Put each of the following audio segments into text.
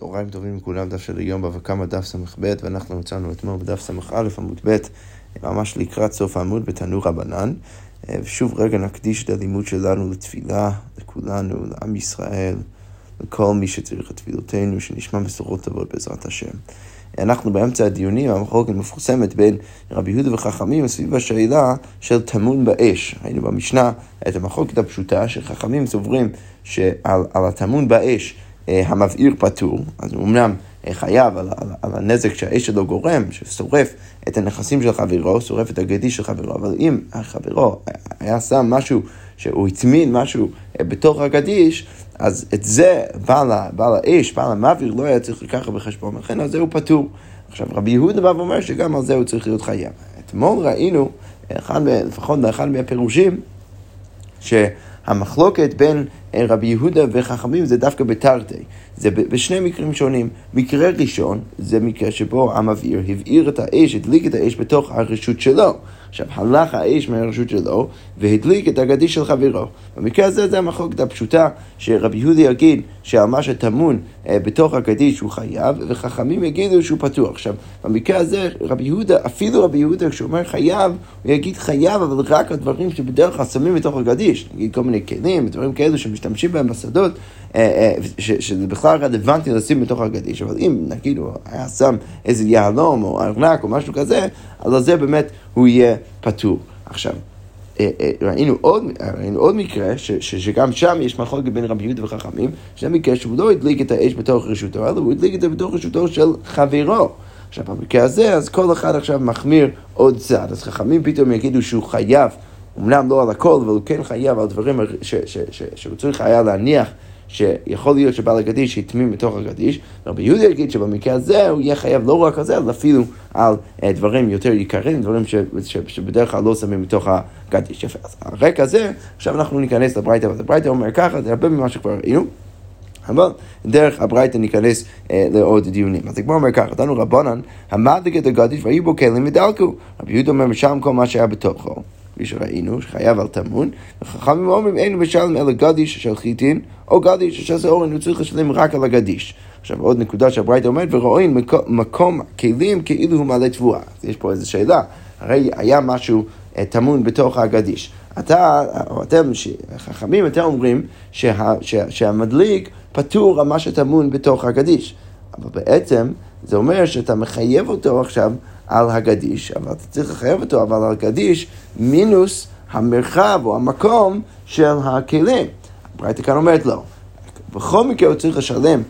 צהריים טובים לכולם, דף של היום בבא קמא דף ס"ב, ואנחנו מצאנו אתמול בדף ס"א עמוד ב', ממש לקראת סוף העמוד בתנור רבנן. ושוב רגע נקדיש את הלימוד שלנו לתפילה, לכולנו, לעם ישראל, לכל מי שצריך את תפילותינו, שנשמע בשורות טובות בעזרת השם. אנחנו באמצע הדיונים, המחלוקת מפורסמת בין רבי יהודה וחכמים סביב השאלה של טמון באש. היינו במשנה את המחלוקת הפשוטה שחכמים סוברים שעל הטמון באש אה, המבעיר פטור, אז הוא אמנם אה, חייב על, על, על הנזק שהאש שלו גורם, ששורף את הנכסים של חברו, שורף את הגדי של חברו, אבל אם חברו היה שם משהו, שהוא הטמין משהו אה, בתוך הגדיש, אז את זה בעל, בעל האש, בעל המעביר, לא היה צריך לקחת בחשבון, לכן על זה הוא פטור. עכשיו רבי יהודה בא ואומר שגם על זה הוא צריך להיות חייב. אתמול ראינו, אחד, לפחות באחד מהפירושים, שהמחלוקת בין רבי יהודה וחכמים זה דווקא בתרתי. זה בשני מקרים שונים. מקרה ראשון זה מקרה שבו המבעיר הבעיר את האש, הדליק את האש בתוך הרשות שלו. עכשיו, הלך האש מהרשות שלו והדליק את הגדי של חברו. במקרה הזה זה המחלוקת הפשוטה שרבי יהודה יגיד שעל מה שטמון אה, בתוך הגדי שהוא חייב, וחכמים יגידו שהוא פתוח. עכשיו, במקרה הזה רבי יהודה, אפילו רבי יהודה כשהוא אומר חייב, הוא יגיד חייב, אבל רק הדברים שבדרך כלל שמים בתוך הגדיש. נגיד כל מיני כלים, דברים כאלו שמשתמשים בהם בשדות, שזה בכלל רלוונטי לשים בתוך הגדיש, אבל אם נגיד הוא היה שם איזה יהלום או ארנק או משהו כזה, אז על זה באמת הוא יהיה פטור. עכשיו, אה, ראינו עוד, ראינו עוד מקרה, ש, ש, שגם שם יש מחלוקת בין רבי יהודה וחכמים, שזה מקרה שהוא לא הדליק את האש בתוך רשותו, אלא הוא הדליק את זה בתוך רשותו של חברו. עכשיו, במקרה הזה, אז כל אחד עכשיו מחמיר עוד צעד. אז חכמים פתאום יגידו שהוא חייב, אמנם לא על הכל, אבל הוא כן חייב על דברים ש, ש, ש, שהוא צריך היה להניח שיכול להיות שבעל הגדיש יתמים בתוך הגדיש, רבי יהודה יגיד שבמקרה הזה הוא יהיה חייב לא רק על זה, אלא אפילו על uh, דברים יותר יקרים, דברים ש, ש, שבדרך כלל לא שמים בתוך הגדיש. יפה, אז הרקע הזה, עכשיו אנחנו ניכנס לברייתא, אבל הברייתא אומר ככה, זה הרבה ממה שכבר ראינו. אבל דרך הברייתא ניכנס אה, לעוד דיונים. אז הגמרא אומר ככה, דנו רבנן, המדליק את הגדיש והיו בו כלים ודלקו. רבי יהודה אומר, משם כל מה שהיה בתוכו. כפי שראינו, שחייב על טמון, וחכמים אומרים אין משלם אלא גדיש של חיטין, או גדיש של אורן, הוא צריך לשלם רק על הגדיש. עכשיו עוד נקודה שהברייתא אומרת, ורואים מקום כלים כאילו הוא מלא תבואה. יש פה איזו שאלה, הרי היה משהו אה, טמון בתוך הגדיש. אתה, או אתם, חכמים, אתם אומרים שה, שה, שהמדליק פטור על מה שטמון בתוך הגדיש. אבל בעצם זה אומר שאתה מחייב אותו עכשיו על הגדיש, אבל אתה צריך לחייב אותו, אבל על הגדיש מינוס המרחב או המקום של הכלים. הברייתא כאן אומרת לא. בכל מקרה הוא צריך לשלם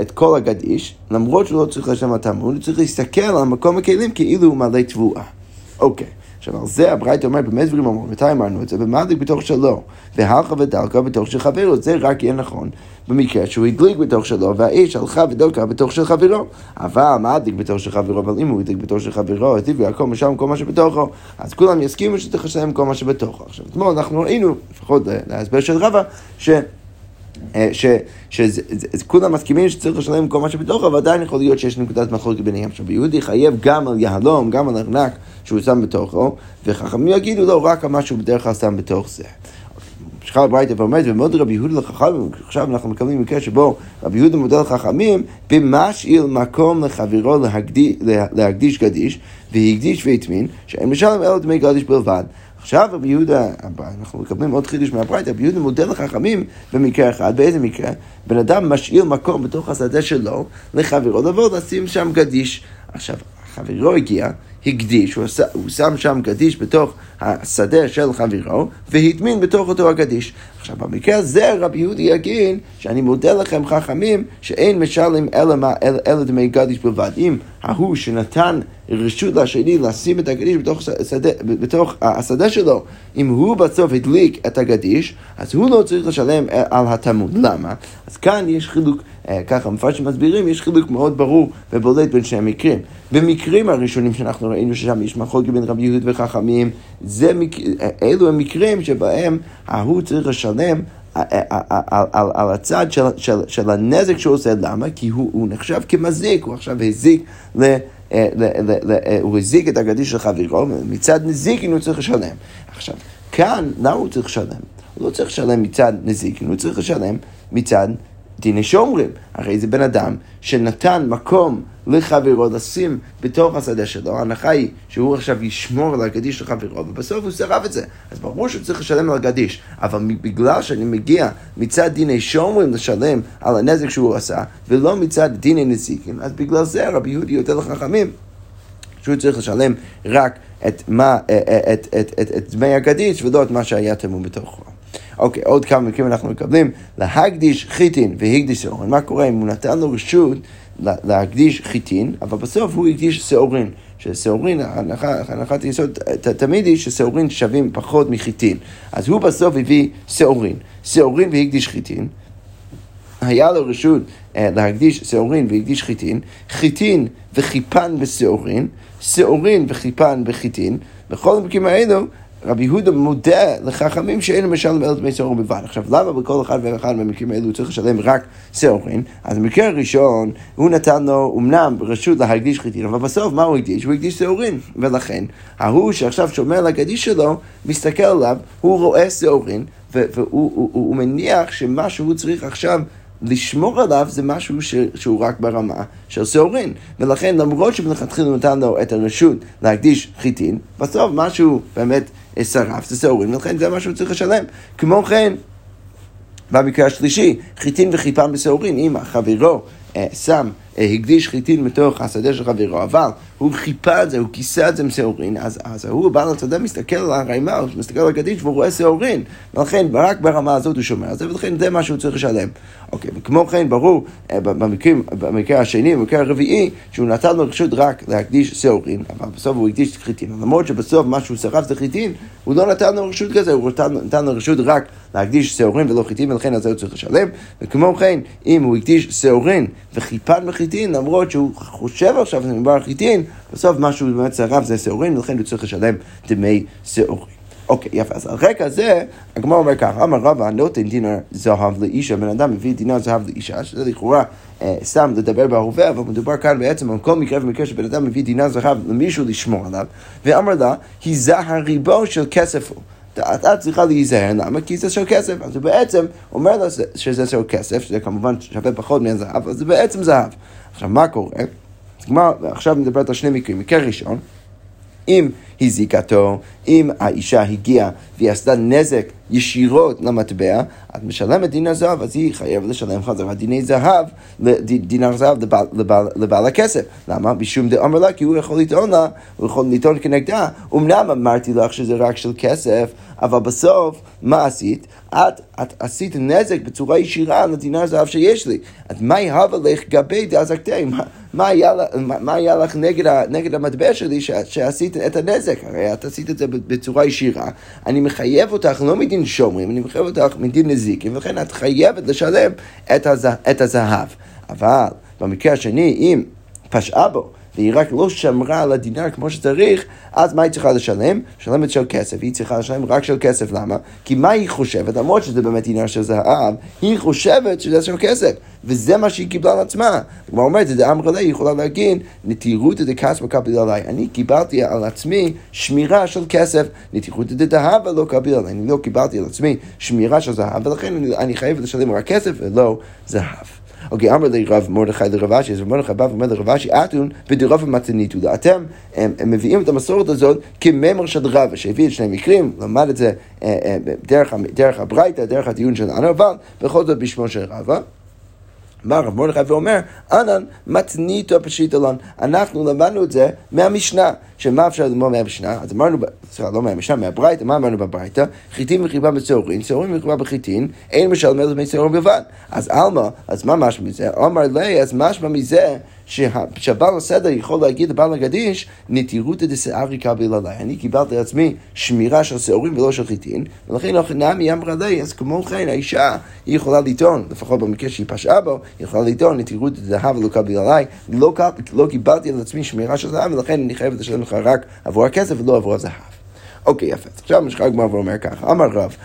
את כל הגדיש, למרות שהוא לא צריך לשלם על תמוד, הוא צריך להסתכל על מקום הכלים כאילו הוא מלא תבואה. אוקיי. עכשיו, זה הברייתא אומרת, במה דברים אמרו? מתי אמרנו את זה? במדליק בתוך שלו, והלכה ודלקה בתוך של חברו, זה רק יהיה נכון במקרה שהוא הדליק בתוך שלו, והאש הלכה ודלקה בתוך של חברו. אבל מדליק בתוך של חברו, אבל אם הוא הדליק בתוך של חברו, הטיבו הכל משם כל מה שבתוכו, אז כולם יסכימו שצריך לשלם כל מה שבתוכו. עכשיו, אתמול אנחנו ראינו, לפחות להסבר של רבא, ש... אה, שכולם מסכימים שצריך לשלם כל מה שבתוכו, אבל עדיין יכול להיות שיש נקודת מחלוקת ביניהם. עכשיו, יהודי חייב גם על יהלום, גם על ארנק שהוא שם בתוכו, וחכמים יגידו לו רק על מה שהוא בדרך כלל שם בתוך זה. ממשיכה הברייתא ואומרת, ומוד רבי יהודה לחכמים, עכשיו אנחנו מקבלים מקרה שבו רבי יהודה מודה לחכמים, במשאיל מקום לחברו להקדיש, להקדיש גדיש, והקדיש והטמין, שאין משלם אלא דמי גדיש בלבד. עכשיו רבי יהודה, אנחנו מקבלים עוד חידוש מהברייתא, רבי יהודה מודה לחכמים במקרה אחד, באיזה מקרה? בן אדם משאיר מקום בתוך השדה שלו לחברו לבוא לשים שם גדיש. עכשיו, חברו הגיע, הקדיש, הוא, עשה, הוא שם שם גדיש בתוך השדה של חברו, והטמין בתוך אותו הגדיש. עכשיו, במקרה הזה רבי יהודי יגיד שאני מודה לכם חכמים שאין משלם אלא, אלא, אלא דמי גדיש בלבד. אם ההוא שנתן רשות לשני לשים את הגדיש בתוך, השדה, בתוך השדה שלו, אם הוא בסוף הדליק את הגדיש, אז הוא לא צריך לשלם על התמוד. למה? אז כאן יש חילוק. אה, ככה מפרשים מסבירים, יש חילוק מאוד ברור ובולט בין שני המקרים. במקרים הראשונים שאנחנו ראינו ששם יש מחלוקת בין רבי יהוד וחכמים, זה מק... אלו המקרים שבהם ההוא צריך לשלם על, על, על, על הצד של, של, של הנזק שהוא עושה, למה? כי הוא, הוא נחשב כמזיק, הוא עכשיו הזיק ל... אה, אה, הוא הזיק את הגדיש של חברו, מצד נזיקין הוא צריך לשלם. עכשיו, כאן, למה הוא צריך לשלם? הוא לא צריך לשלם מצד נזיקין, הוא צריך לשלם מצד דיני שומרים, הרי זה בן אדם שנתן מקום לחברו לשים בתוך השדה שלו, ההנחה היא שהוא עכשיו ישמור על הגדיש של חברו, ובסוף הוא סירב את זה. אז ברור שהוא צריך לשלם על הגדיש, אבל בגלל שאני מגיע מצד דיני שומרים לשלם על הנזק שהוא עשה, ולא מצד דיני נזיקים, אז בגלל זה רבי יהודי יותר לחכמים. שהוא צריך לשלם רק את, מה, את, את, את, את, את דמי הגדיש ולא את מה שהיה טמון בתוכו. אוקיי, עוד כמה מקרים אנחנו מקבלים. להקדיש חיטין והקדיש שעורין. מה קורה אם הוא נתן לו רשות להקדיש חיטין, אבל בסוף הוא הקדיש שעורין. ששעורין, הנחת היסוד תמיד היא ששעורין שווים פחות מחיטין. אז הוא בסוף הביא שעורין. שעורין והקדיש חיטין. היה לו רשות אה, להקדיש שעורין והקדיש חיטין, חיטין וחיפן בשעורין, שעורין וחיפן בחיטין, בכל המקרים האלו רבי יהודה מודה לחכמים שאין משלם אלף דמי שעורים בלבד. עכשיו, למה בכל אחד ואחד מהמקרים האלו הוא צריך לשלם רק שעורים? אז במקרה הראשון, הוא נתן לו אמנם רשות להקדיש חיטין, אבל בסוף מה הוא הקדיש? הוא הקדיש שעורים. ולכן, ההוא שעכשיו שומר על הגדיש שלו, מסתכל עליו, הוא רואה שעורים, והוא מניח שמה שהוא צריך עכשיו לשמור עליו זה משהו ש, שהוא רק ברמה של שעורין. ולכן למרות שמלכתחילה נתן לו את הרשות להקדיש חיטין, בסוף משהו באמת שרף זה שעורין, ולכן זה מה שהוא צריך לשלם. כמו כן, במקרה השלישי, חיטין וחיפן בשעורין, אם החברו אה, שם, הקדיש חיטין מתוך השדה של חברו, אבל הוא חיפה את זה, הוא כיסה את זה עם שעורין, אז, אז ההוא בעל השדה מסתכל על הרעימה, הוא מסתכל על הגדיש והוא רואה שעורין, ולכן רק ברמה הזאת הוא שומר על זה, ולכן זה מה שהוא צריך לשלם. אוקיי, וכמו כן, ברור, אה, במקרים, במקרה השני, במקרה הרביעי, שהוא נתן לו רשות רק להקדיש שעורין, אבל בסוף הוא הקדיש חיטין, למרות שבסוף מה שהוא שרף זה חיטין, הוא לא נתן לו רשות כזה, הוא נתן, נתן לו רשות רק להקדיש שעורין ולא חיטין, ולכן על זה הוא צריך לשלם. וכמו כן, אם הוא הקדיש שעורין וחיפן בחיטין, למרות שהוא חושב עכשיו שזה מדובר על חיטין, בסוף מה שהוא באמת שרף זה שעורין, ולכן הוא צריך לשלם דמי שעורין. אוקיי, יפה. אז על רקע זה, הגמר אומר ככה, אמר רבא נותן דינר זהב לאישה, בן אדם מביא דינר זהב לאישה, שזה לכאורה אה, סתם לדבר בהווה, אבל מדובר כאן בעצם על כל מקרה ומקרה שבן אדם מביא דינר זהב למישהו לשמור עליו, ואמר לה, היזהר ריבו של כסף הוא. אתה צריכה להיזהר, למה? כי זה של כסף. אז הוא בעצם אומר לה שזה של כסף, שזה כמובן שווה פחות מהזהב, אבל זה בעצם זהב. עכשיו, מה קורה? עכשיו מדברת על שני מקרים. מקרה ראשון, אם הזיקתו, אם האישה הגיעה והיא עשתה נזק ישירות למטבע, את משלמת דינר זהב, אז היא חייבת לשלם חזרה דיני זהב, דינר זהב לבעל, לבעל, לבעל הכסף. למה? משום דאמר לה, כי הוא יכול לטעון לה, הוא יכול לטעון כנגדה. אמנם אמרתי לך שזה רק של כסף, אבל בסוף, מה עשית? את, את עשית נזק בצורה ישירה לדינר זהב שיש לי. אז מה יהבה לך גבי דאזקתי? מה, מה, היה, מה היה לך נגד, נגד המטבע שלי שעשית את הנזק? הרי את עשית את זה בצורה ישירה. אני מחייב אותך לא מדין שומרים, אני מחייב אותך מדין נזיקים, ולכן את חייבת לשלם את, הזה, את הזהב. אבל במקרה השני, אם פשעה בו, והיא רק לא שמרה על הדינר כמו שצריך, אז מה היא צריכה לשלם? משלמת של כסף. היא צריכה לשלם רק של כסף, למה? כי מה היא חושבת? למרות שזה באמת דינר של זהב, היא חושבת שזה של כסף. וזה מה שהיא קיבלה על עצמה. כלומר אומרת, זה אמרה לה, היא יכולה להגיד, נטירותא דכספא קביל עליי. אני קיבלתי על עצמי שמירה של כסף, נטירותא דהבה לא קביל עליי. אני לא קיבלתי על עצמי שמירה של זהב, ולכן אני חייב לשלם רק כסף ולא זהב. אוקיי, אמר לי רב מרדכי לרב אשי, אז מרדכי בא ואומר לרב אשי, אתון בדרבה מתניתו לה. אתם מביאים את המסורת הזאת כממר של רבא, שהביא את שני מקרים, למד את זה אה, אה, דרך הברייתא, דרך הדיון שלנו, אבל בכל זאת בשמו של רבא. בא רב מרדכי ואומר, אנן מתניתו פשיטלון. אנחנו למדנו את זה מהמשנה. שמה אפשר ללמוד מהמשנה? אז אמרנו, סליחה, לא מהמשנה, מהברייתא, מה אמרנו בברייתא? חיטין וחיבה בצהרין, צהרין וחיבה בחיטין, אין אלא מצהרין בלבד. אז עלמא, אז מה משמע מזה? אמר לי, אז משמע מזה שהבעל הסדר יכול להגיד לבעל הגדיש, נטירותא דשארי קביל עליי. אני קיבלתי לעצמי שמירה של שעורים ולא של חיטין, ולכן לא נעמי אמרה לי, אז כמו כן האישה, היא יכולה לטעון, לפחות במקרה שהיא פשעה בו, היא יכולה לטעון, נטירותא דהב ולא קביל עליי, לא, לא קיבלתי על עצמי שמירה של זהב, ולכן אני חייבת לשלם לך רק עבור הכסף ולא עבור הזהב. אוקיי, יפה. עכשיו משחק גמר ואומר ככה, אמר רב,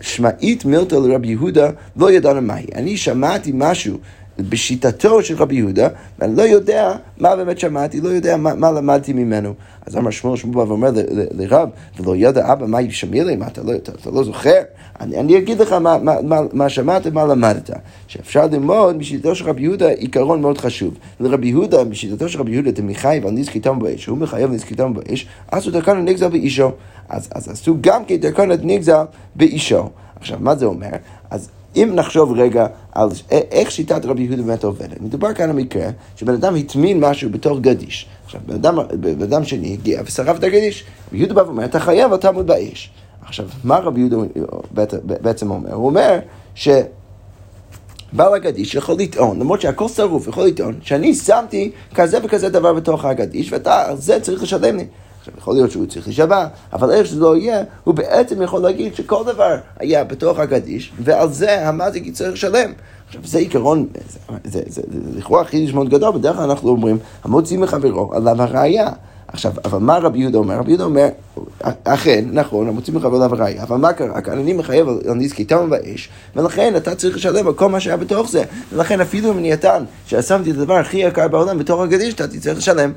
שמעית מילתא לרבי יהודה, לא ידענו מהי. אני שמעתי משהו בשיטתו של רבי יהודה, ואני לא יודע מה באמת שמעתי, לא יודע מה, מה למדתי ממנו. אז אמר שמואל, שמואל בא ואומר לרב, ולא ידע אבא מה ישמע לי, מה אתה לא, אתה, אתה לא זוכר? אני, אני אגיד לך מה, מה, מה, מה שמעת, מה למדת. שאפשר ללמוד משיטתו של רבי יהודה עיקרון מאוד חשוב. לרבי יהודה, משיטתו של רבי יהודה, דמחייב על נזקיתם באש, הוא מחייב נזקיתם באש, עשו תקנת נגזל באישו. אז, אז עשו גם כן תקנת נגזל באישו. עכשיו, מה זה אומר? אז אם נחשוב רגע על איך שיטת רבי יהודה באמת עובדת, מדובר כאן על מקרה שבן אדם הטמין משהו בתוך גדיש. עכשיו, בן אדם, בן אדם שני הגיע ושרף את הגדיש. רבי יהודה בא ואומר, אתה חייב, אתה עמוד באש. עכשיו, מה רבי יהודה בעצם אומר? הוא אומר ש... בעל הגדיש יכול לטעון, למרות שהכל שרוף, יכול לטעון שאני שמתי כזה וכזה דבר בתוך הגדיש ואתה זה צריך לשלם לי. עכשיו, יכול להיות שהוא צריך להישבע, אבל איך שזה לא יהיה, הוא בעצם יכול להגיד שכל דבר היה בתוך הגדיש, ועל זה המזיק יצטרך לשלם. עכשיו, זה עיקרון, זה לכאורה חידוש מאוד גדול, בדרך כלל אנחנו אומרים, המוציא מחברו עליו הראייה. עכשיו, אבל מה רבי יהודה אומר? רבי יהודה אומר, אכן, נכון, המוציא מחבר עליו הראייה, אבל מה קרה כאן? אני מחייב על נזקי תם באש, ולכן אתה צריך לשלם על כל מה שהיה בתוך זה. ולכן אפילו אם אני אתן, ששמתי את הדבר הכי יקר בעולם בתוך הגדיש, אתה תצטרך לשלם.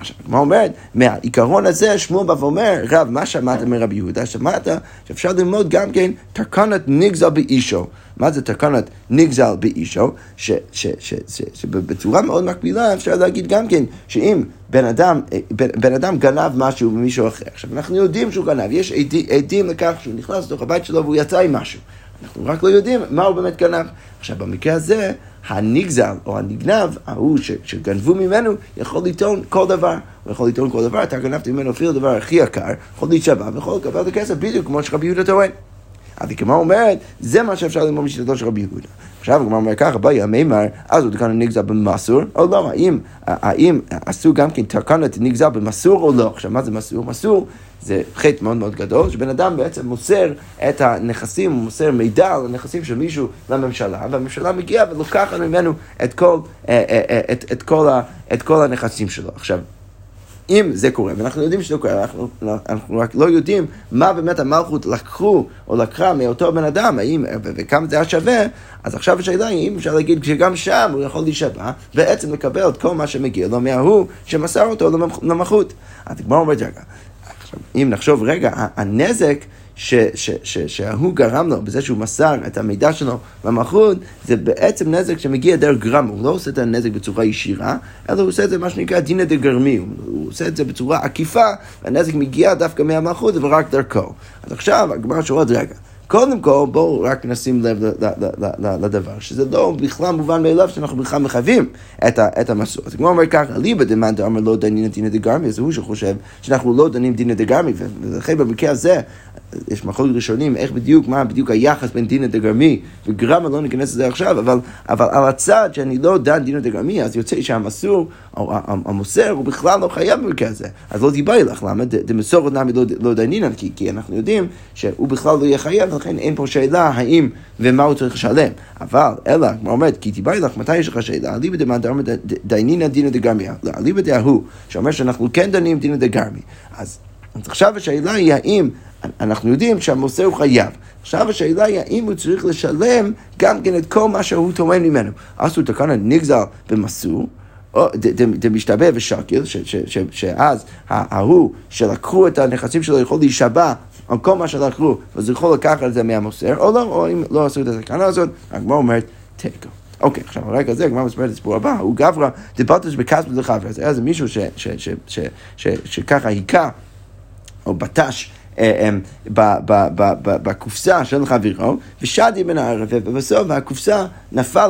עכשיו, הגמרא אומרת, מהעיקרון הזה שמואל בא ואומר, רב, מה שמעת מרבי יהודה? שמעת שאפשר ללמוד גם כן תקנת נגזל באישו. מה זה תקנת נגזל באישו? שבצורה מאוד מקבילה אפשר להגיד גם כן, שאם בן אדם, בן, בן אדם גנב משהו ממישהו אחר, עכשיו אנחנו יודעים שהוא גנב, יש עדים לכך שהוא נכנס לתוך הבית שלו והוא יצא עם משהו. אנחנו רק לא יודעים מה הוא באמת גנב. עכשיו, במקרה הזה, הנגזל או הנגנב, ההוא שגנבו ממנו, יכול לטעון כל דבר. הוא יכול לטעון כל דבר, אתה גנבת ממנו אפילו הדבר הכי יקר, יכול להישבע ויכול לקבל את הכסף בדיוק כמו שרבי יהודה טוען. אז הגמרא אומרת, זה מה שאפשר ללמוד משיטתו של רבי יהודה. עכשיו הגמרא אומרת ככה, באי המימר, אז הוא תקן נגזל במסור, או לא, האם, האם עשו גם כן תקנת נגזל במסור או לא? עכשיו, מה זה מסור? מסור זה חטא מאוד מאוד גדול, שבן אדם בעצם מוסר את הנכסים, הוא מוסר מידע על הנכסים של מישהו לממשלה, והממשלה מגיעה ולוקחת ממנו את כל, אה, אה, אה, את, את, כל, את כל הנכסים שלו. עכשיו, אם זה קורה, ואנחנו יודעים שזה קורה, אנחנו, אנחנו רק לא יודעים מה באמת המלכות לקחו או לקחה מאותו בן אדם, האם, וכמה זה היה שווה, אז עכשיו השאלה היא אם אפשר להגיד שגם שם הוא יכול להישבע, בעצם לקבל את כל מה שמגיע לו מההוא שמסר אותו למלכות. אז הגמרא אומרת, רגע, אם נחשוב רגע, הנזק שההוא גרם לו בזה שהוא מסר את המידע שלו למלכות, זה בעצם נזק שמגיע דרך גרם, הוא לא עושה את הנזק בצורה ישירה, אלא הוא עושה את זה מה שנקרא דינא דגרמי, הוא עושה את זה בצורה עקיפה, והנזק מגיע דווקא מהמלכות ורק דרכו. אז עכשיו הגמרא שואלת, רגע, קודם כל, בואו רק נשים לב לדבר, שזה לא בכלל מובן מאליו שאנחנו בכלל מחייבים את המסורת. אז כמו אומר ככה, ליבא דמאן דאמר לא דנינא דינא דגרמי, זה הוא שחושב שאנחנו לא דנים דינא דגרמי, ולכן במקרה הזה יש מחלוקת ראשונים, איך בדיוק, מה בדיוק היחס בין דינא דגרמי וגרמה, לא ניכנס לזה עכשיו, אבל, אבל על הצד שאני לא דן דינא דגרמי, אז יוצא שהמסור, או המוסר, הוא בכלל לא חייב במקרה הזה. אז לא דיבר לך, למה? דמסורת נמי לא, לא דנינן, כי, כי אנחנו יודעים שהוא בכלל לא יהיה חייב, ולכן אין פה שאלה האם ומה הוא צריך לשלם. אבל, אלא, כמו אומרת, כי דיבר לך, מתי יש לך שאלה? אליבא דמאן דאמר דנינא דינא דגרמי, אליבא דהוא, שאומר שאנחנו כן דנים דינא דגרמי. אז עכשיו השאלה היא האם אנחנו יודעים שהמוסר הוא חייב. עכשיו השאלה היא האם הוא צריך לשלם גם כן את כל מה שהוא טוען ממנו. עשו תקנה נגזל במסור. דמשתבא ושקל, שאז ההוא שלקחו את הנכסים שלו יכול להישבע על כל מה שלקחו, אז הוא יכול לקחת את זה מהמוסר, או לא, או אם לא עשו את התקנה הזאת, הגמרא אומרת, תיקו. אוקיי, עכשיו הרקע הזה, הגמרא מספרת את הסיפור הבא, הוא גברא דבלתוש בכספת לחברה, אז היה איזה מישהו שככה היכה, או בטש בקופסה של חברו, ושדי בין הערב, ובסוף הקופסה נפלה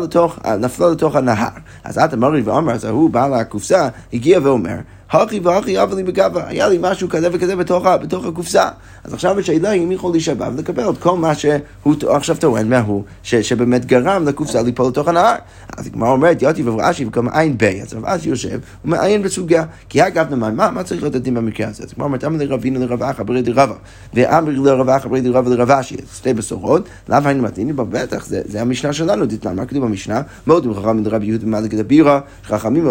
נפלה לתוך הנהר. אז את אמרי ואומר, אז ההוא בעל הקופסה הגיע ואומר, הכי והכי אבא לי בגבה, היה לי משהו כזה וכזה בתוך, בתוך הקופסה. אז עכשיו השאלה היא אם יכול להישבע ולקבל את כל מה שהוא עכשיו טוען מההוא, שבאמת גרם לקופסה ליפול לתוך הנהר. אז הגמרא אומרת, יותי ורש"י וכמה עין בי, אז רב אשי יושב ומעיין בסוגיה, כי אגב נאמר, מה, מה צריך להיות הדין במקרה הזה? אז הגמרא אומרת, אמר לרבינו לרב אחא ברי דרבא, ואמר לרב אחא ברי דרבא לרב אשי, שתי בשורות, לאו היינו מתאינים בטח, זה, זה המשנה שלנו, דתנן, מה כתוב במשנה? מאוד חכמים לרבי יהודה חכמים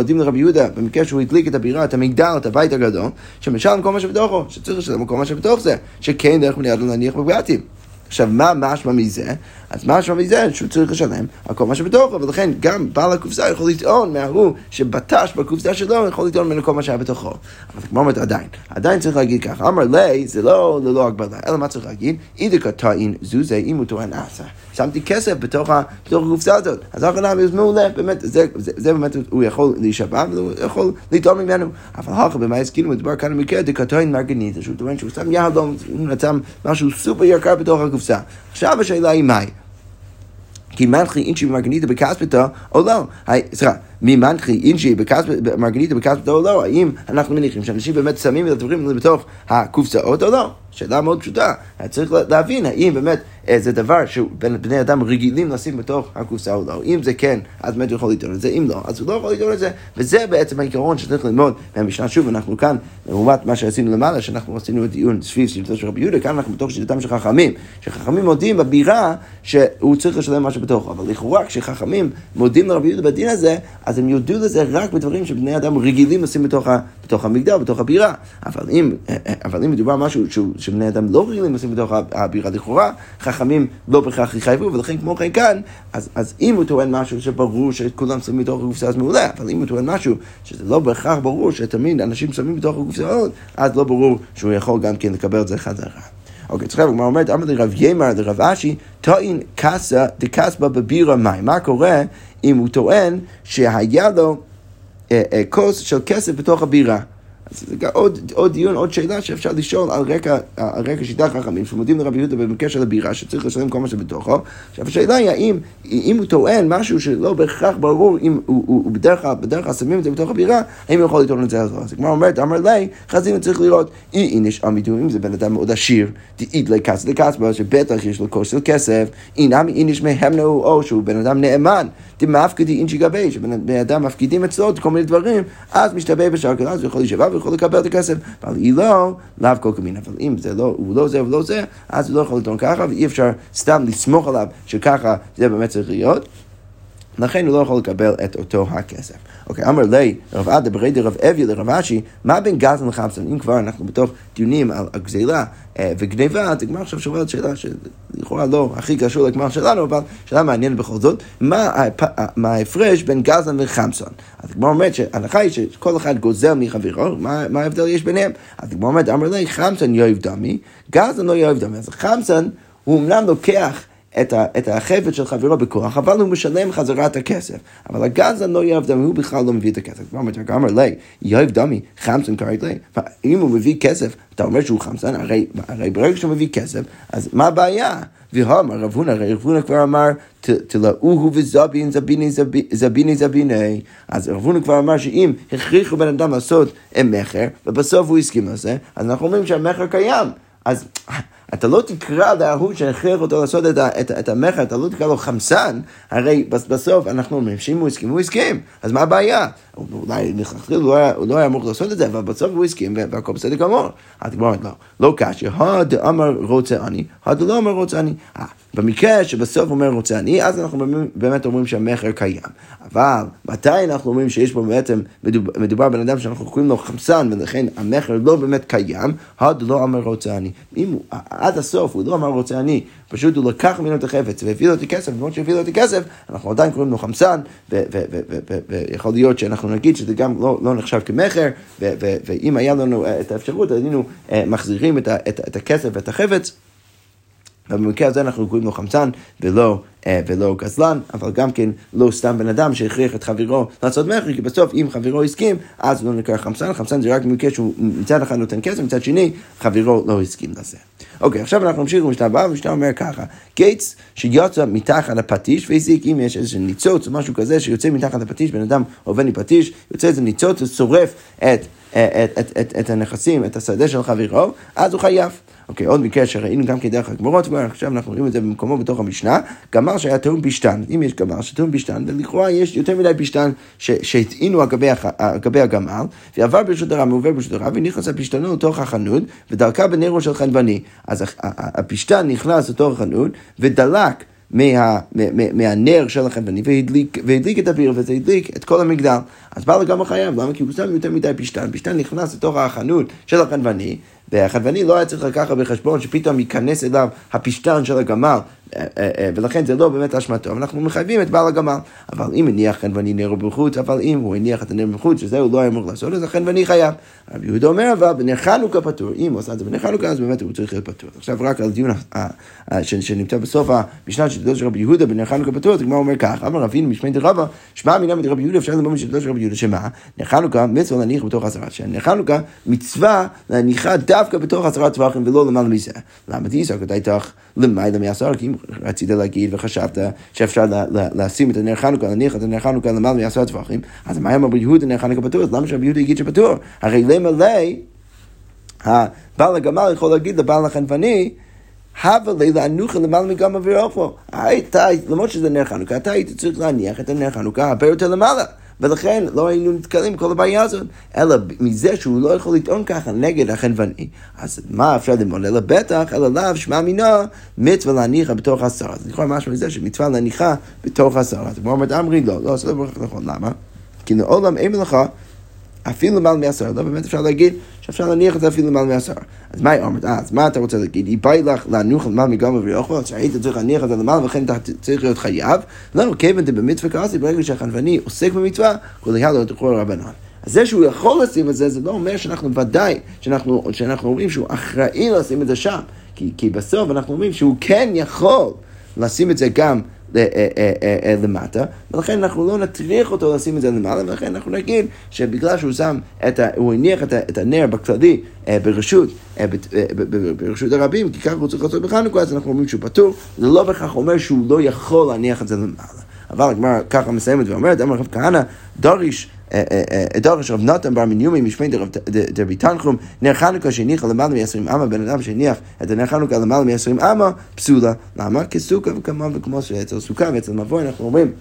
במקרה שהוא הדליק את הבירה, את המגדל, את הבית הגדול, שמשלם כל מה שבתוכו, שצריך לשלם כל מה שבתוך זה, שכן דרך מניעת להניח בבגתים. עכשיו, מה משמע מזה? אז משמע מזה שהוא צריך לשלם על כל מה שבתוכו, ולכן גם בעל הקופסה יכול לטעון מההוא שבטש בקופסה שלו, יכול לטעון ממנו כל מה שהיה בתוכו. אבל כמו אומרת עדיין, עדיין צריך להגיד ככה, אמר לי, זה לא ללא הגבלה, אלא מה צריך להגיד? אידקה טעין זוזה אם הוא טוען עשה. שמתי כסף בתוך, הקופסה הזאת. אז כך זה מעולה, באמת, זה, זה, זה באמת, הוא יכול להישבע והוא יכול לטעון ממנו. אבל אחר כך במה הסכימו, מדובר כאן במקרה דקטוין מרגניטה, שהוא טוען שהוא שם יהלום, הוא נתן משהו סופר יקר בתוך הקופסה. עכשיו השאלה היא מהי? כי מנחי אינשי במרגניטה בכספתו או לא. סליחה, ממנחי אינשי במרגניטה בכספתו או לא, האם אנחנו מניחים שאנשים באמת שמים את הדברים בתוך הקופסאות או לא? שאלה מאוד פשוטה. צריך להבין האם באמת זה דבר שבני אדם רגילים לשים בתוך הקופסה או לא. אם זה כן, אז באמת הוא יכול לטעון את זה, אם לא, אז הוא לא יכול לטעון את זה. וזה בעצם העיקרון שצריך ללמוד מהמשנה. שוב, אנחנו כאן, לעומת מה שעשינו למעלה, שאנחנו עשינו דיון סביב שיטתו של רבי יהודה, כאן אנחנו בתוך שיטתם של חכמים. שחכמים מודים בבירה שהוא צריך לשלם משהו בתוכו. אבל לכאורה, כשחכמים מודים לרבי יהודה בדין הזה, אז הם יודו לזה רק בדברים שבני אדם רגילים לשים בתוך, ה, בתוך המגדל, בתוך הבירה. אבל אם, אה, אה, אבל אם מדובר משהו שבני אדם לא רגילים לשים בתוך הבירה, לכאורה, חכמים לא בהכרח יחייבו, ולכן כמו כן כאן, אז, אז אם הוא טוען משהו שברור שכולם שמים בתוך הקופסה, אז מעולה, אבל אם הוא טוען משהו שזה לא בהכרח ברור שתמיד אנשים שמים בתוך הקופסאות, אז לא ברור שהוא יכול גם כן לקבל את זה חזרה. אוקיי, צריך לומר, אומרת, אמר לרב ימר, לרב אשי, טוען קסה דקסבה בבירה מים. מה קורה אם הוא טוען שהיה לו אה, אה, כוס של כסף בתוך הבירה? אז זה עוד, עוד דיון, עוד שאלה שאפשר לשאול על רקע, על רקע שיטת חכמים, שמודים לרבי יהודה בקשר לבירה, שצריך לשלם כל מה שבתוכו. עכשיו השאלה היא האם, אם הוא טוען משהו שלא בהכרח ברור, אם הוא, הוא, הוא בדרך כלל, בדרך כלל שמים את זה בתוך הבירה, האם הוא יכול לטעון את זה אז לא. אז כמו אומרת, אמר לי, חזינו צריך לראות, אי איניש עמידו, אם זה בן אדם מאוד עשיר, דאית לכס לכסבה, שבטח יש לו כוס של כסף, אינמי איניש מהמנו, או שהוא בן אדם נאמן. דמפקדי אינשי גבי, שבני אדם מפקידים אצלו כל מיני דברים, אז משתבא בשער אז הוא יכול להישבע ויכול לקבל את הכסף. אבל היא לא, לאו כל כמין. אבל אם זה לא, הוא לא זה ולא זה, אז הוא לא יכול לטעון ככה, ואי אפשר סתם לסמוך עליו שככה זה באמת צריך להיות. לכן הוא לא יכול לקבל את אותו הכסף. אוקיי, אמר לי, רב עדה ברי דרב אביה לרב אשי, מה בין גזן לחמסון? אם כבר אנחנו בתוך דיונים על הגזילה אה, וגניבה, אז הגמר עכשיו שואלת שאלה שלכאורה לא הכי קשור לגמר שלנו, אבל שאלה מעניינת בכל זאת, מה ההפרש בין גזן לחמסון? אז הגמר אומרת שההנחה היא שכל אחד גוזל מחברו, מה ההבדל יש ביניהם? אז הגמר אומרת, אמר לי, חמסון יאהב דמי, גזן לא יאהב דמי. אז חמסון הוא אמנם לוקח את, ה, את החפץ של חברו בכוח, אבל הוא משלם חזרה את הכסף. אבל הגזן לא יאהב דמי, הוא בכלל לא מביא את הכסף. כבר אומר, אמר לי, יאהב דמי, חמסון קראת לי. אם הוא מביא כסף, אתה אומר שהוא חמסון, הרי, הרי ברגע שהוא מביא כסף, אז מה הבעיה? והאמר רב הונא, הרי רב הונא כבר אמר, תלאוהו וזבין זביני זביני זביני. אז רב הונא כבר אמר שאם הכריחו בן אדם לעשות מכר, ובסוף הוא הסכים לזה, אז אנחנו אומרים שהמכר קיים. אז אתה לא תקרא להוא שהכריח אותו לעשות את, את, את המכר, אתה לא תקרא לו חמסן, הרי בסוף אנחנו אומרים שאם הוא הסכים, הוא הסכים, אז מה הבעיה? אולי לכתחילה הוא, הוא לא היה אמור לעשות את זה, אבל בסוף הוא הסכים והכל בסדר גמור. אז כבר לא, לא קשה, הד אמר רוצה אני, הד לא אמר רוצה אני. אה, במקרה שבסוף אומר רוצה אני, אז אנחנו באמת אומרים שהמכר קיים. אבל מתי אנחנו אומרים שיש פה בעצם, מדובר, בן אדם שאנחנו קוראים לו חמסן, ולכן המכר לא באמת קיים, הד לא אמר רוצה אני. אם הוא, עד הסוף הוא לא אמר רוצה אני, פשוט הוא לקח ממנו את החפץ והביא לו את הכסף, למרות שהביא לו את הכסף, אנחנו עדיין קוראים לו חמסן, ויכול להיות שאנחנו נגיד שזה גם לא, לא נחשב כמכר, ואם היה לנו את האפשרות, היינו אה, מחזירים את, את, את הכסף ואת החפץ. ובמקרה הזה אנחנו קוראים לו חמצן ולא, אה, ולא גזלן, אבל גם כן לא סתם בן אדם שהכריח את חברו לעשות מכר, כי בסוף אם חברו הסכים, אז הוא לא נקרא חמצן, חמצן זה רק במקרה שהוא מצד אחד נותן כסף, מצד שני חברו לא הסכים לזה. אוקיי, עכשיו אנחנו נמשיך למשנה הבאה, המשנה אומר ככה, קיץ שיוצא מתחת לפטיש והזיק, אם יש איזה ניצוץ או משהו כזה שיוצא מתחת לפטיש, בן אדם עובד עם פטיש, יוצא איזה ניצוץ ושורף את, את, את, את, את, הנכסים, את השדה של חברו, אז הוא חייב. אוקיי, עוד מקרה שראינו גם כדרך הגמורות, ועכשיו אנחנו רואים את זה במקומו בתוך המשנה, גמר שהיה טעון פשתן. אם יש גמר שטעון פשתן, ולכאורה יש יותר מדי פשתן שהטעינו על גבי הגמל, ועבר ברשות הרב, ועובר ברשות הרב, ונכנס הפשתנו לתוך החנות, ודלקה בנרו של חנווני. אז הפשתן נכנס לתוך החנות, ודלק. מה, מה, מהנר של החנווני והדליק, והדליק את הביר וזה הדליק את כל המגדל. אז בא לגמר חייב, למה? כי הוא שם יותר מדי פשתן, פשתן נכנס לתוך החנות של החנווני והחנווני לא היה צריך לקחת בחשבון שפתאום ייכנס אליו הפשטן של הגמל ולכן זה לא באמת אשמתו, אנחנו מחייבים את בעל הגמל. אבל אם הניח חנווני נר בחוץ, אבל אם הוא הניח את הנר בחוץ, שזה הוא לא אמור לעשות, אז החנווני חייב. רבי יהודה אומר אבל בנר חנוכה פטור, אם הוא עשה את זה בנר חנוכה, אז באמת הוא צריך להיות פטור. עכשיו רק על דיון שנמצא בסוף המשנה של דוד של רבי יהודה בנר חנוכה פטור, אז הגמרא אומר כך, אמר רבינו משמי דרבא, שמע מינה מדרבי יהודה, אפשר ללמוד משל דוד של רבי יהודה, שמה? נר חנוכה מצווה להניח בתוך עשרה, שנר חנוכה מצווה להניחה דווקא בתוך עשרה טווחים ולא למעלה מזה. למה תיסק אתה איתך למעלה מעשרה? כי אם רצית להגיד וחשבת שאפשר לשים את הנר חנוכה, להניח את הנר חנוכה למעלה מעשרה טווחים, אז מה אמר רבי יהודה נר חנוכה פטור? למה שרבי יהודה יגיד שפטור? הרי למלא הבעל הגמל יכול להגיד לבעל החנווני הווה לילה אנוכה למעלה מגם אוויר אופו. אתה, למרות שזה נר חנוכה, אתה היית צריך להניח את הנר חנוכה הרבה יותר למעלה. ולכן לא היינו נתקלים בכל הבעיה הזאת, אלא מזה שהוא לא יכול לטעון ככה נגד החנווני. אז מה אפשר ללמוד? אלא בטח, אלא לאו שמע מינה מצווה להניחה בתוך עשרה. אז לכאורה משהו מזה שמצווה להניחה בתוך עשרה. אז אומרת אמרי, לא, לא, זה לא נכון, למה? כי לעולם אין מלאכה אפילו למעלה מעשרה, לא באמת אפשר להגיד שאפשר להניח את זה אפילו למעלה מעשרה. אז מה היא אומרת? אה, אז מה אתה רוצה להגיד? היא באה לך להנוח למעלה מגמא ויוכבו, שהיית צריך להניח את זה למעלה ולכן אתה צריך להיות חייב? לא, כיוון דבמצווה כעשי, ברגע שהחנווני עוסק במצווה, כל אחד לא תוכל רבנן. אז זה שהוא יכול לשים את זה, זה לא אומר שאנחנו ודאי, שאנחנו, שאנחנו אומרים שהוא אחראי לשים את זה שם. כי, כי בסוף אנחנו אומרים שהוא כן יכול לשים את זה גם למטה, ולכן אנחנו לא נטריח אותו לשים את זה למעלה, ולכן אנחנו נגיד שבגלל שהוא שם, את ה, הוא הניח את, ה, את הנר בכללי ברשות, ברשות הרבים, כי ככה הוא צריך לעשות בחנוכה, אז אנחנו אומרים שהוא פטור, זה לא בהכרח אומר שהוא לא יכול להניח את זה למעלה. אבל הגמרא ככה מסיימת ואומרת, אמר רב כהנא, דריש דורש רב נתן בר מניומי משמי דרבי תנחום, נר חנוכה שהניחה למעלה מ-20 אמה, בן אדם שהניח את הנר חנוכה למעלה מ-20 אמה, פסולה. למה? כסוכה וכמובן וכמו שאצל סוכה ואצל מבוי אנחנו אומרים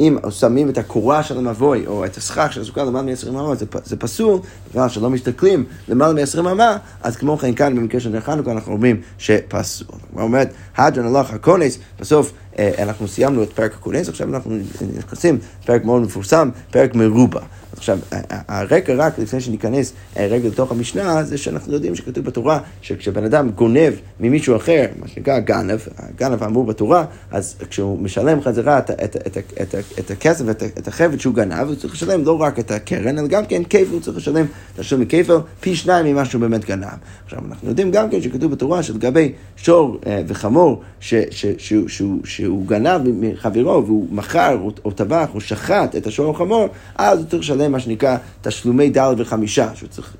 אם שמים את הקורה של המבוי, או את הסכך של הסוכה למעלה מ-20 אמה, זה, זה פסול, בגלל שלא מסתכלים למעלה מ-20 אמה, אז כמו כן כאן במקרה של נר חנוכה אנחנו אומרים שפסול. זאת אומרת, הדרן הלך הכונס, בסוף אה, אנחנו סיימנו את פרק הכונס, עכשיו אנחנו נכנסים לפרק מאוד מפורסם, פרק מרובע. עכשיו, הרקע רק לפני שניכנס אה, רגע לתוך המשנה, זה שאנחנו יודעים שכתוב בתורה שכשבן אדם גונב ממישהו אחר, מה שנקרא גנב, הגנב האמור בתורה, אז כשהוא משלם חזרה את, את, את, את, את הכסף ואת את החפץ שהוא גנב, הוא צריך לשלם לא רק את הקרן, אלא גם כן כפל, הוא צריך לשלם תשלום מכפל פי שניים ממה שהוא באמת גנב. עכשיו, אנחנו יודעים גם כן שכתוב בתורה שלגבי שור אה, וחמור, ש, ש, ש, ש, ש, שהוא גנב מחברו והוא מכר או טבח או שחט את השור החמור, אז הוא צריך לשלם מה שנקרא תשלומי ד' וחמישה, שהוא צריך,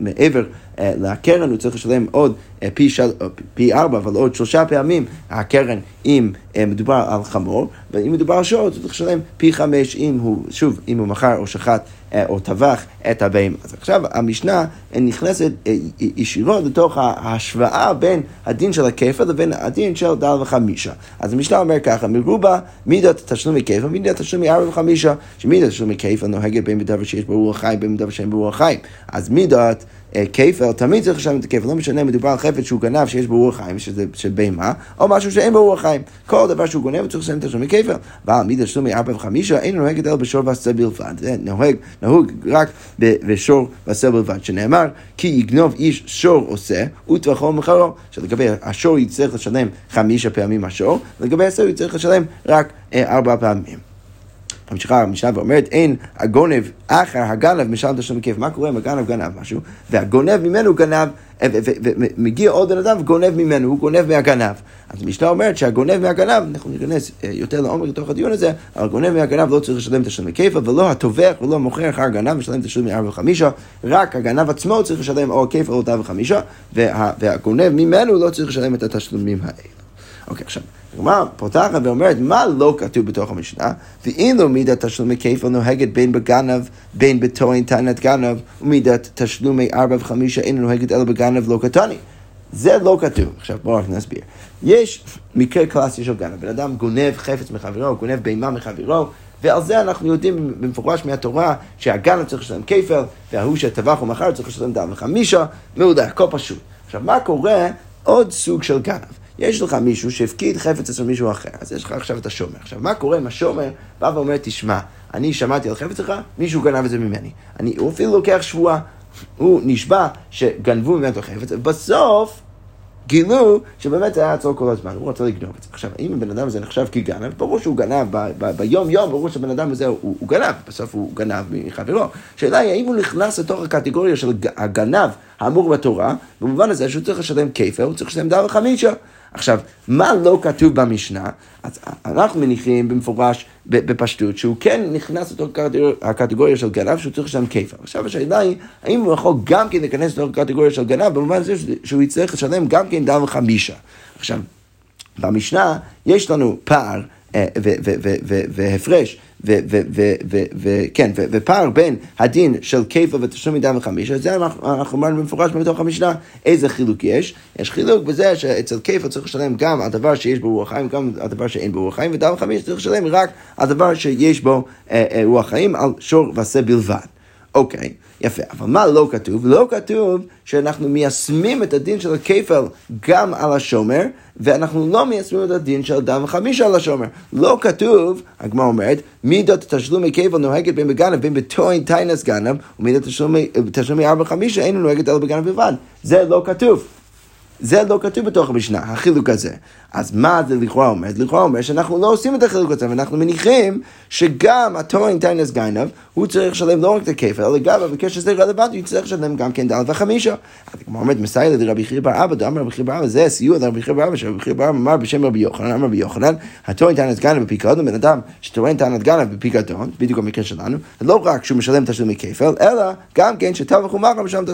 מעבר אה, לקרן הוא צריך לשלם עוד אה, פי, של, אה, פי ארבע, אבל עוד שלושה פעמים הקרן אם מדובר על חמור, ואם מדובר על שור, הוא צריך לשלם פי חמש אם הוא, שוב, אם הוא מכר או שחט או טבח את הבהמה. אז עכשיו המשנה נכנסת ישירות לתוך ההשוואה בין הדין של הכיפה לבין הדין של דל וחמישה. אז המשנה אומר ככה, מרובה מידת תשלומי כיפה, מידת תשלומי ארבע וחמישה, שמידת תשלומי כיפה נוהגת בין בדבר שיש בו רוח חיים, בין בדבר שאין בו רוח חיים. אז מידת אה, כפל, תמיד צריך לשלם את הכפל, לא משנה, מדובר על חפץ שהוא גנב שיש בו רוח חיים, שזה בהמה, או משהו שאין בו רוח חיים. כל דבר שהוא גונב צריך לשלם את השלומי כפל. אבל מידה שלומי ארבע וחמישה, אין נוהגת אלא בשור ועשה בלבד. זה נוהג, נהוג רק בשור ועשה בלבד, שנאמר, כי יגנוב איש שור עושה, וטבחו מחרו. שלגבי השור יצטרך לשלם חמישה פעמים השור, ולגבי השור יצטרך לשלם רק אה, ארבע פעמים. ממשיכה המשנה ואומרת, אין הגונב אחר הגנב משלם תשלום כיף. מה קורה אם הגנב גנב משהו, והגונב ממנו גנב, ומגיע עוד בן אדם וגונב ממנו, הוא גונב מהגנב. אז המשנה אומרת שהגונב מהגנב, אנחנו ניכנס אה, יותר לעומק לתוך הדיון הזה, אבל הגונב מהגנב לא צריך לשלם תשלום כיפה, ולא הטובח ולא המוכר אחר הגנב משלם תשלום מארבע וחמישה, רק הגנב עצמו צריך לשלם או כיפה או אותה וחמישה, והגונב ממנו לא צריך לשלם את התשלומים האלה. אוקיי, עכשיו. הגמרא פותחת ואומרת, מה לא כתוב בתוך המשנה? ואילו מידת תשלומי כפל נוהגת בין בגנב, בין בטוען טענת גנב, ומידת תשלומי ארבע וחמישה אינו נוהגת אלא בגנב לא קטני. זה לא כתוב. עכשיו בואו רק נסביר. יש מקרה קלאסי של גנב, בן אדם גונב חפץ מחברו, גונב בהמה מחברו, ועל זה אנחנו יודעים במפורש מהתורה שהגנב צריך לשלם כפל, וההוא שטבח ומכר צריך לשלם דם וחמישה, מעולה, הכל פשוט. עכשיו מה קורה? עוד סוג של גנב. יש לך מישהו שהפקיד חפץ אצל מישהו אחר, אז יש לך עכשיו את השומר. עכשיו, מה קורה אם השומר בא ואומר, תשמע, אני שמעתי על חפץ שלך, מישהו גנב את זה ממני. אני, הוא אפילו לוקח שבועה, הוא נשבע שגנבו ממנו את החפץ, ובסוף גילו שבאמת היה אצלו כל הזמן, הוא רצה לגנוב את זה. עכשיו, אם הבן אדם הזה נחשב כגנב, ברור שהוא גנב ביום יום, ברור שהבן אדם הזה הוא, הוא גנב, בסוף הוא גנב מחברו. השאלה היא, האם הוא נכנס לתוך הקטגוריה של הגנב האמור בתורה, במובן הזה שהוא צריך לשלם כפל, הוא צריך לשלם דל וחמישה. עכשיו, מה לא כתוב במשנה? אז אנחנו מניחים במפורש, בפשטות, שהוא כן נכנס לתוך הקטגוריה של גנב, שהוא צריך לשלם כיפה. עכשיו השאלה היא, האם הוא יכול גם כן להיכנס לתוך הקטגוריה של גנב, במובן הזה שהוא יצטרך לשלם גם כן דל וחמישה. עכשיו, במשנה יש לנו פער והפרש וכן, ופער בין הדין של כיפה ותשלום מדם וחמישה, זה אנחנו אמרנו במפורש בתוך המשנה, איזה חילוק יש? יש חילוק בזה שאצל כיפה צריך לשלם גם על דבר שיש בו רוח חיים, גם על דבר שאין בו רוח חיים, ודם וחמישה צריך לשלם רק על דבר שיש בו אה, אה, רוח חיים, על שור ועשה בלבד. אוקיי, יפה. אבל מה לא כתוב? לא כתוב שאנחנו מיישמים את הדין של הכפל גם על השומר, ואנחנו לא מיישמים את הדין של דם וחמישה על השומר. לא כתוב, הגמרא אומרת, מידות תשלומי כפל נוהגת בין בגנב בין בטוען טיינס גנב, ומידות תשלומי ארבע וחמישה אינו נוהגת אלא בגנב בלבד. זה לא כתוב. זה לא כתוב בתוך המשנה, החילוק הזה. אז מה זה לכאורה אומר? זה לכאורה אומר שאנחנו לא עושים את החילוק הזה, ואנחנו מניחים שגם הטוען טענת גנב, הוא צריך לשלם לא רק את הכפל, אלא גם במקרה שזה רלוונטי, הוא צריך לשלם גם כן דל וחמישה. אז הגמרא אומרת, מסייע לרבי חייא בר אבא, דאמר רבי חייא בר אבא, זה סיוע לרבי חייא בר אבא, שרבי חייא בר אבא אמר בשם רבי יוחנן, אמר רבי יוחנן, הטוען טענת גנב בפיקדון, בן אדם שטוען טענת גנב בפיקדון, בדיוק במקרה שלנו, לא רק שהוא משלם תשלומי כפל, אלא גם כן שטבח ומכר משלם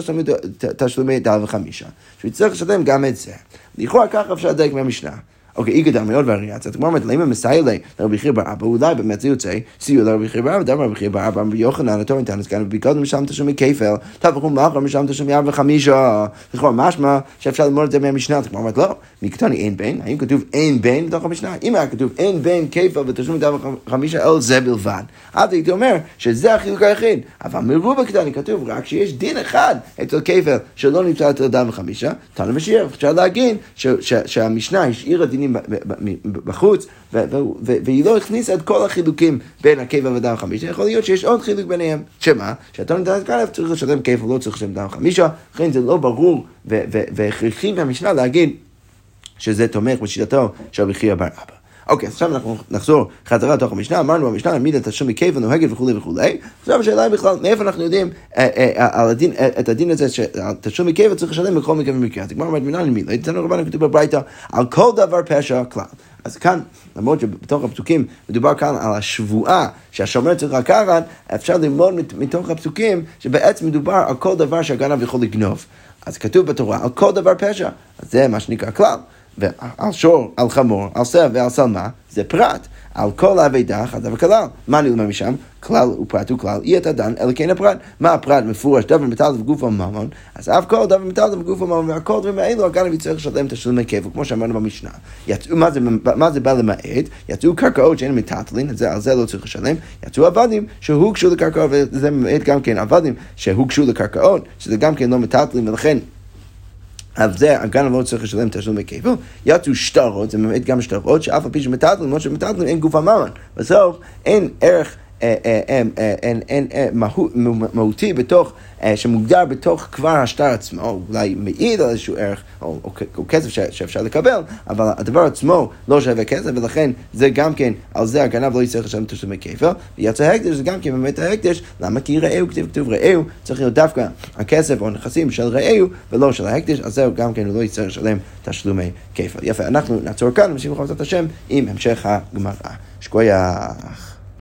תשלומי דל וחמישה. שהוא יצטרך לשלם גם את זה. לכאורה ככה אפשר לדייק מהמשנה. אוקיי, איגד מאוד וריאציה, כמו אומרת, למה מסייע לי לרבי חייא בר אבא, אולי באמת זה יוצא סיוע לרבי חייא בר אבא, דאמר רבי חייא בר אבא, רבי יוחנן, התור ניתן לסגן, ובקודם משלם תשלומי כפל, תבחו מאחר משלם תשלומי ארבע וחמישה, לכאורה משמע שאפשר ללמוד את זה מהמשנה, כמו אומרת, לא, מקטוני אין בין, האם כתוב אין בין בתוך המשנה? אם היה כתוב אין בין כפל ותשלומי ארבע וחמישה, אל זה בלבד. אז הייתי אומר שזה החילוק היחיד, אבל מרוב הקטני כתוב רק שיש דין אחד אצל כפל שלא נמצא אצל אדם וחמישה, תנו משיח, אפשר להגיד שהמשנה השאירה דינים בחוץ, והיא לא הכניסה את כל החילוקים בין הקבע ודם חמישה, יכול להיות שיש עוד חילוק ביניהם. שמה? שאתה נותן את כלב צריך לשלם קבע, לא צריך לשלם דם חמישה, לכן זה לא ברור והכרחי מהמשנה להגיד שזה תומך בשיטתו של רבי חייא אבא. אוקיי, אז עכשיו אנחנו נחזור חזרה לתוך המשנה, אמרנו במשנה, העמיד את השם מכיוון נוהגת וכולי וכולי. עכשיו השאלה היא בכלל, מאיפה אנחנו יודעים אה, אה, אה, את הדין הזה, שהתשלום מכיוון צריך לשלם בכל מקרה ומקרה. אז הגמרא אומרת, מנהל מי? אצלנו רבנו כתוב בברייתא, על כל דבר פשע כלל. אז כאן, למרות שבתוך הפסוקים מדובר כאן על השבועה שהשומר צריך לקחת, אפשר ללמוד מתוך הפסוקים שבעצם מדובר על כל דבר שהגנב יכול לגנוב. אז כתוב בתורה על כל דבר פשע, אז זה מה שנקרא כלל. ועל שור, על חמור, על סב ועל שלמה, זה פרט. על כל אבידה חדה וכלל. מה נלמד משם? כלל ופרט וכלל, אי אתה דן, אלא כן הפרט. מה הפרט מפורש? דבר מטלטל בגוף הממון, אז אף כל דבר מטלטל בגוף הממון, והכל דברים האלו, הגנב יצטרך לשלם תשלומי כפל, כמו שאמרנו במשנה. יצאו, מה זה, מה זה בא למעט? יצאו קרקעות שאין מטלטלין, על זה לא צריך לשלם. יצאו עבדים שהוגשו לקרקעות, וזה ממעט גם כן עבדים שהוגשו לקרקעות, שזה גם כן לא מטלטלין, ולכן על זה הגנב לא צריך לשלם תשלומי כפל, יצאו שטרות, זה באמת גם שטרות, שאף על פי שמטלטלים, למרות שמטלטלים אין גוף הממן. בסוף אין ערך מהותי בתוך, שמוגדר בתוך כבר השטר עצמו, אולי מעיד על איזשהו ערך או כסף שאפשר לקבל, אבל הדבר עצמו לא שווה כסף, ולכן זה גם כן, על זה הגנב לא יצטרך לשלם תשלומי כפל, ויצא ההקדש זה גם כן באמת ההקדש, למה? כי רעהו, כתוב כתוב רעהו, צריך להיות דווקא הכסף או הנכסים של רעהו ולא של ההקדש, אז זהו גם כן הוא לא יצטרך לשלם תשלומי כפל. יפה, אנחנו נעצור כאן, נמשיך לחפש את השם עם המשך הגמרא. שכוייח.